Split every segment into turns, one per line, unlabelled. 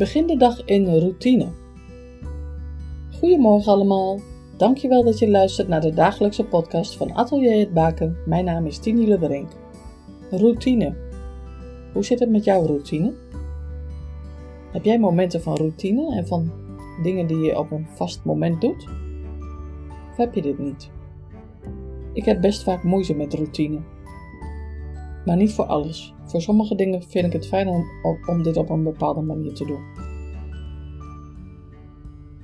Begin de dag in routine. Goedemorgen allemaal. Dankjewel dat je luistert naar de dagelijkse podcast van Atelier het Baken. Mijn naam is Tini Lubberink. Routine. Hoe zit het met jouw routine? Heb jij momenten van routine en van dingen die je op een vast moment doet? Of heb je dit niet? Ik heb best vaak moeite met routine. Maar niet voor alles. Voor sommige dingen vind ik het fijn om, dit op een bepaalde manier te doen.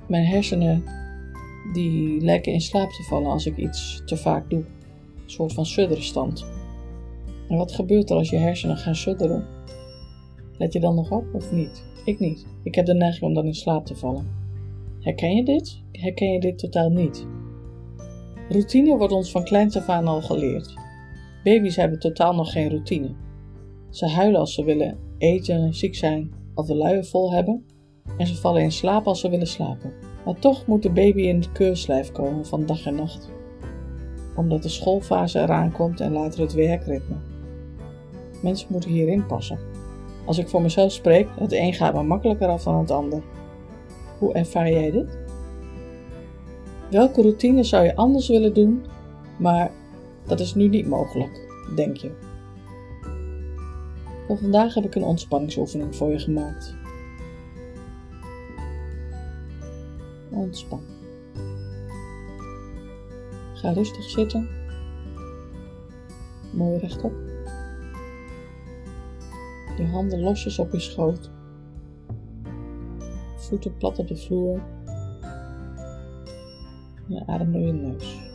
Mijn hersenen die lijken in slaap te vallen als ik iets te vaak doe. Een soort van sudderstand. En wat gebeurt er als je hersenen gaan sudderen? Let je dan nog op of niet? Ik niet. Ik heb de neiging om dan in slaap te vallen. Herken je dit? Herken je dit totaal niet? Routine wordt ons van kleins af aan al geleerd. Baby's hebben totaal nog geen routine. Ze huilen als ze willen eten, ziek zijn of de luien vol hebben en ze vallen in slaap als ze willen slapen. Maar toch moet de baby in het keurslijf komen van dag en nacht. Omdat de schoolfase eraan komt en later het werkritme. Mensen moeten hierin passen. Als ik voor mezelf spreek, het een gaat me makkelijker af dan het ander. Hoe ervaar jij dit? Welke routine zou je anders willen doen, maar dat is nu niet mogelijk, denk je? Voor vandaag heb ik een ontspanningsoefening voor je gemaakt. Ontspan. Ga rustig zitten. Mooi rechtop. Je handen losjes op je schoot. Voeten plat op de vloer. Je adem door je neus.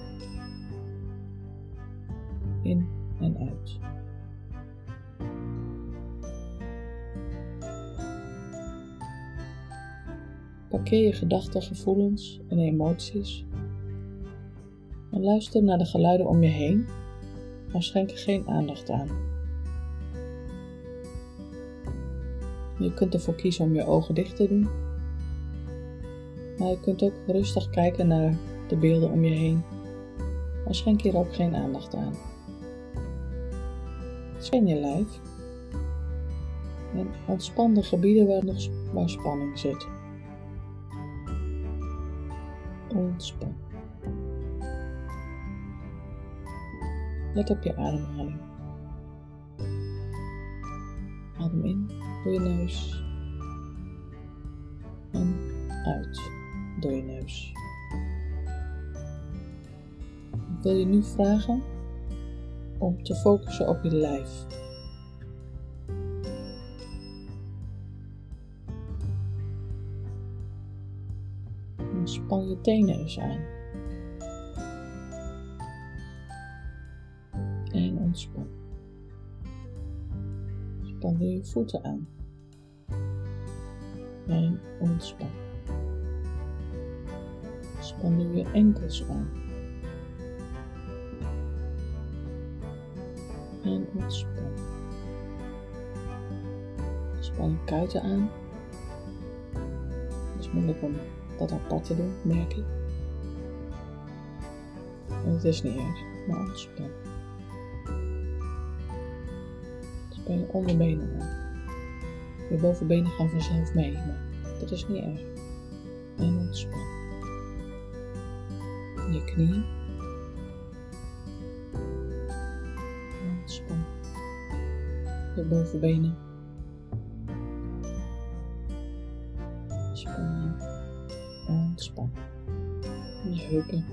Parkeer je gedachten, gevoelens en emoties. En luister naar de geluiden om je heen, maar schenk er geen aandacht aan. Je kunt ervoor kiezen om je ogen dicht te doen, maar je kunt ook rustig kijken naar de beelden om je heen, maar schenk hier ook geen aandacht aan. Scan je lijf en ontspan de gebieden waar nog waar spanning zit. Ontspan. Let op je ademhaling. Adem in door je neus en uit door je neus. Ik wil je nu vragen om te focussen op je lijf. Span je tenen eens aan. En ontspan. Span weer je voeten aan. En ontspan. Span nu je enkels aan. En ontspan. Span je kuiten aan. Het is moeilijk om dat apart te doen, merk ik. En het is niet erg, maar ontspan. Span je onderbenen aan. Je bovenbenen gaan vanzelf mee, maar dat is niet erg. En ontspan. Je knieën. Ontspan. Je bovenbenen. Heupen.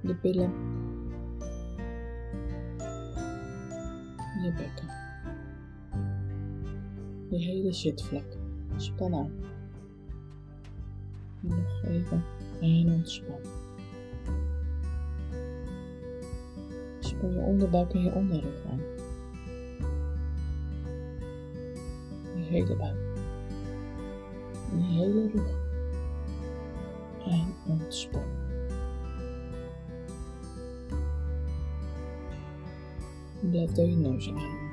De billen. Je bekken. Je hele zitvlak. Span aan. Nog even en ontspan. Span je onderbuik en je onderrug aan. Je hele buik. Je hele rug. En ontspan. Blijf door je neus ademen.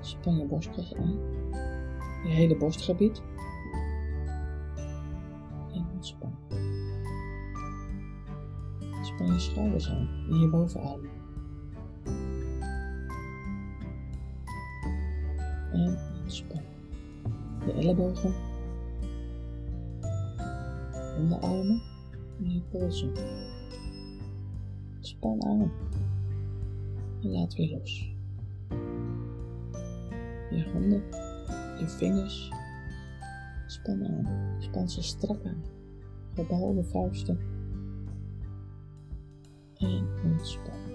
Span je borstkas aan. Je hele borstgebied. En ontspan. Span je schouders aan en je. Ellebogen, onderarmen en je polsen. Span aan en laat weer los. Je handen, je vingers, span aan. Span ze strak aan. Gebalde vuisten en ontspan.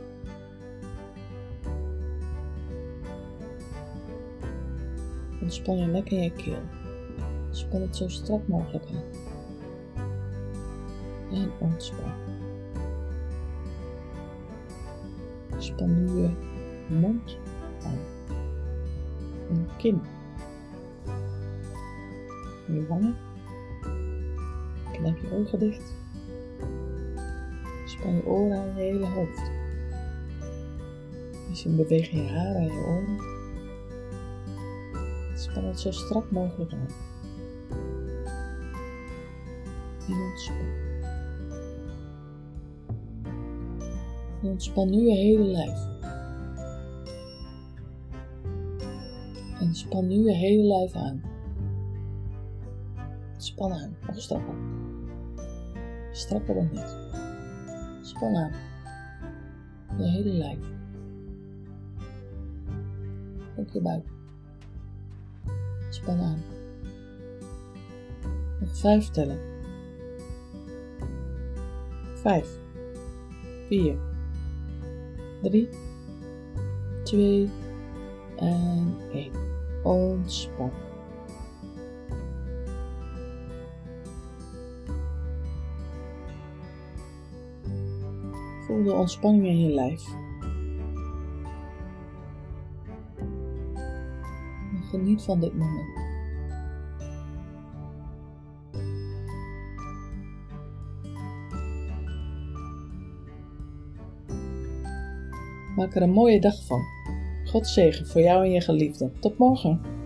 Ontspan je nek en je keel. Span het zo strak mogelijk aan. En ontspan. Span nu je mond aan. En kin. Je wangen. Knijp je ogen dicht. Span je oren aan je hele hoofd. Misschien beweeg je haren aan je oren. Span het zo strak mogelijk aan. En ontspan. En ontspan nu je hele lijf. En span nu je hele lijf aan. Span aan, nog strakker. Strakker dan niet. Span aan. Je hele lijf. Ook je buik. Aan. Nog vijf tellen. Vijf. Vier. Drie. Twee. En één. Ontspan. Voel de ontspanning in je lijf. Geniet van dit moment. Maak er een mooie dag van. God zegen voor jou en je geliefde. Tot morgen.